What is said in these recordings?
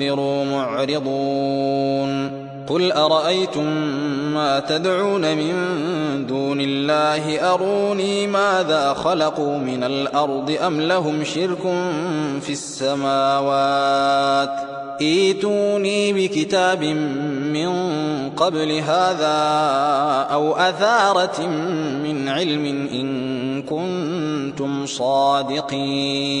أنذروا معرضون. قل أرأيتم ما تدعون من دون الله؟ أروني ماذا خلقوا من الأرض أم لهم شرك في السماوات؟ إيتوني بكتاب من قبل هذا أو أثارة من علم إن كنتم صادقين.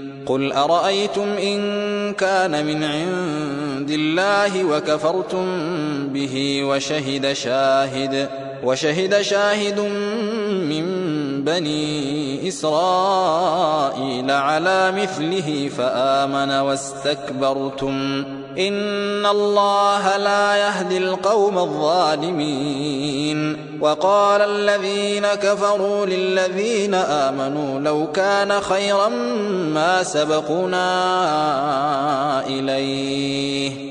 قل أرأيتم إن كان من عند الله وكفرتم به وشهد شاهد وشهد شاهد من بني إسرائيل على مثله فآمن واستكبرتم إن الله لا يهدي القوم الظالمين وقال الذين كفروا للذين آمنوا لو كان خيرا ما سبقنا إليه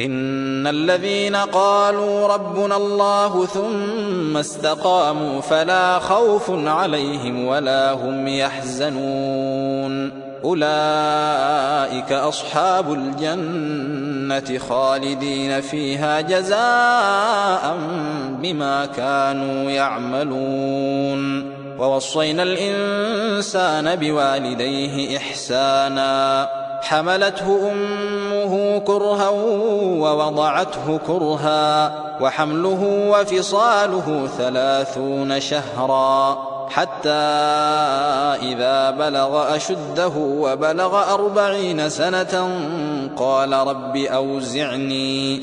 إن الذين قالوا ربنا الله ثم استقاموا فلا خوف عليهم ولا هم يحزنون أولئك أصحاب الجنة خالدين فيها جزاء بما كانوا يعملون ووصينا الإنسان بوالديه إحسانا حملته أمه كرها ووضعته كرها وحمله وفصاله ثلاثون شهرا حتى إذا بلغ أشده وبلغ أربعين سنة قال رب أوزعني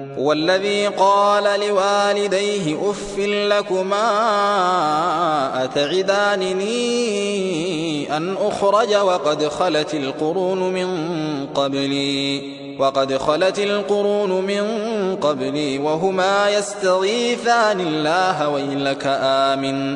والذي قال لوالديه أف لكما أتعدانني أن أخرج وقد خلت القرون من قبلي وقد خلت القرون من قبلي وهما يستغيثان الله ويلك آمن.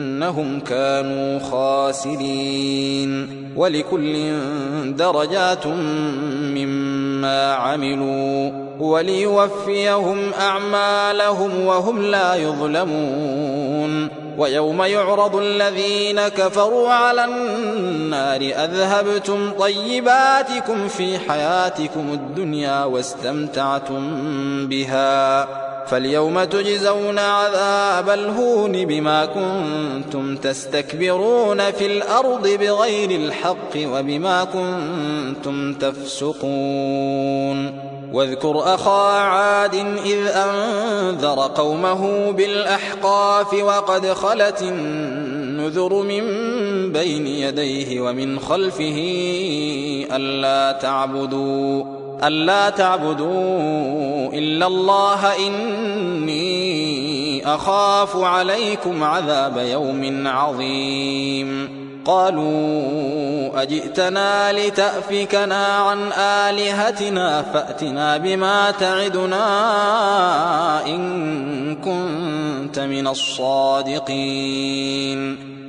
إنهم كانوا خاسرين. ولكل درجات مما عملوا. وليوفيهم أعمالهم وهم لا يظلمون. ويوم يعرض الذين كفروا على النار أذهبتم طيباتكم في حياتكم الدنيا واستمتعتم بها. فاليوم تجزون عذاب الهون بما كنتم تستكبرون في الأرض بغير الحق وبما كنتم تفسقون. واذكر أخا عاد إذ أنذر قومه بالأحقاف وقد خلت النذر من بين يديه ومن خلفه ألا تعبدوا. ألا تعبدوا إلا الله إني أخاف عليكم عذاب يوم عظيم. قالوا أجئتنا لتأفكنا عن آلهتنا فأتنا بما تعدنا إن كنت من الصادقين.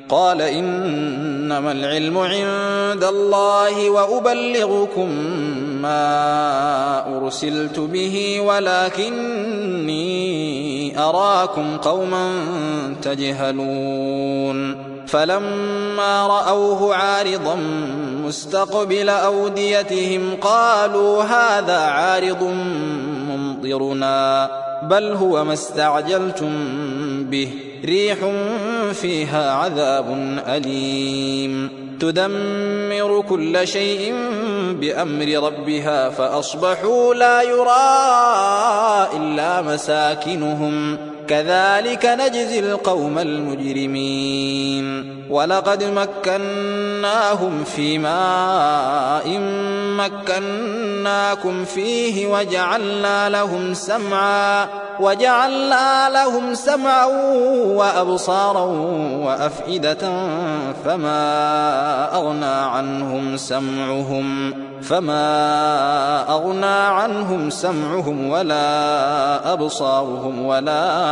قال إنما العلم عند الله وأبلغكم ما أرسلت به ولكني أراكم قوما تجهلون. فلما رأوه عارضا مستقبل أوديتهم قالوا هذا عارض ممطرنا بل هو ما استعجلتم به. ريح فيها عذاب أليم. تدمر كل شيء بأمر ربها فأصبحوا لا يرى إلا مساكنهم. كذلك نجزي القوم المجرمين. ولقد مكناهم في ماء مكناكم فيه وجعلنا لهم سمعا وجعلنا لهم سمعا وأبصارا وأفئدة فما أغنى عنهم سمعهم فما أغنى عنهم سمعهم ولا أبصارهم ولا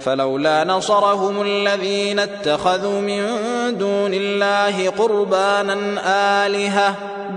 فلولا نصرهم الذين اتخذوا من دون الله قربانا آلهة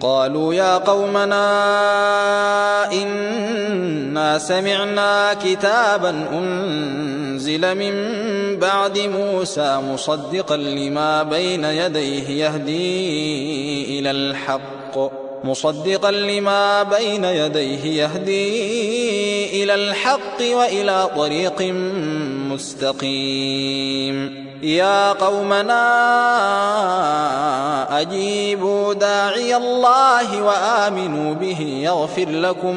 قالوا يا قومنا إنا سمعنا كتابا أنزل من بعد موسى مصدقا لما بين يديه يهدي إلى الحق. مصدقا لما بين يديه يهدي إلى الحق وإلى طريق مستقيم. يا قومنا أجيبوا داعي الله وآمنوا به يغفر لكم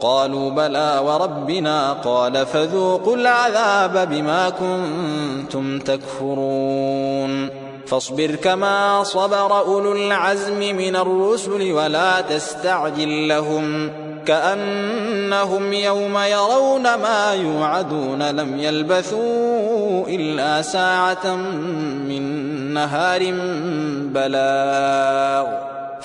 قالوا بلى وربنا قال فذوقوا العذاب بما كنتم تكفرون. فاصبر كما صبر أولو العزم من الرسل ولا تستعجل لهم كأنهم يوم يرون ما يوعدون لم يلبثوا إلا ساعة من نهار بلاغ.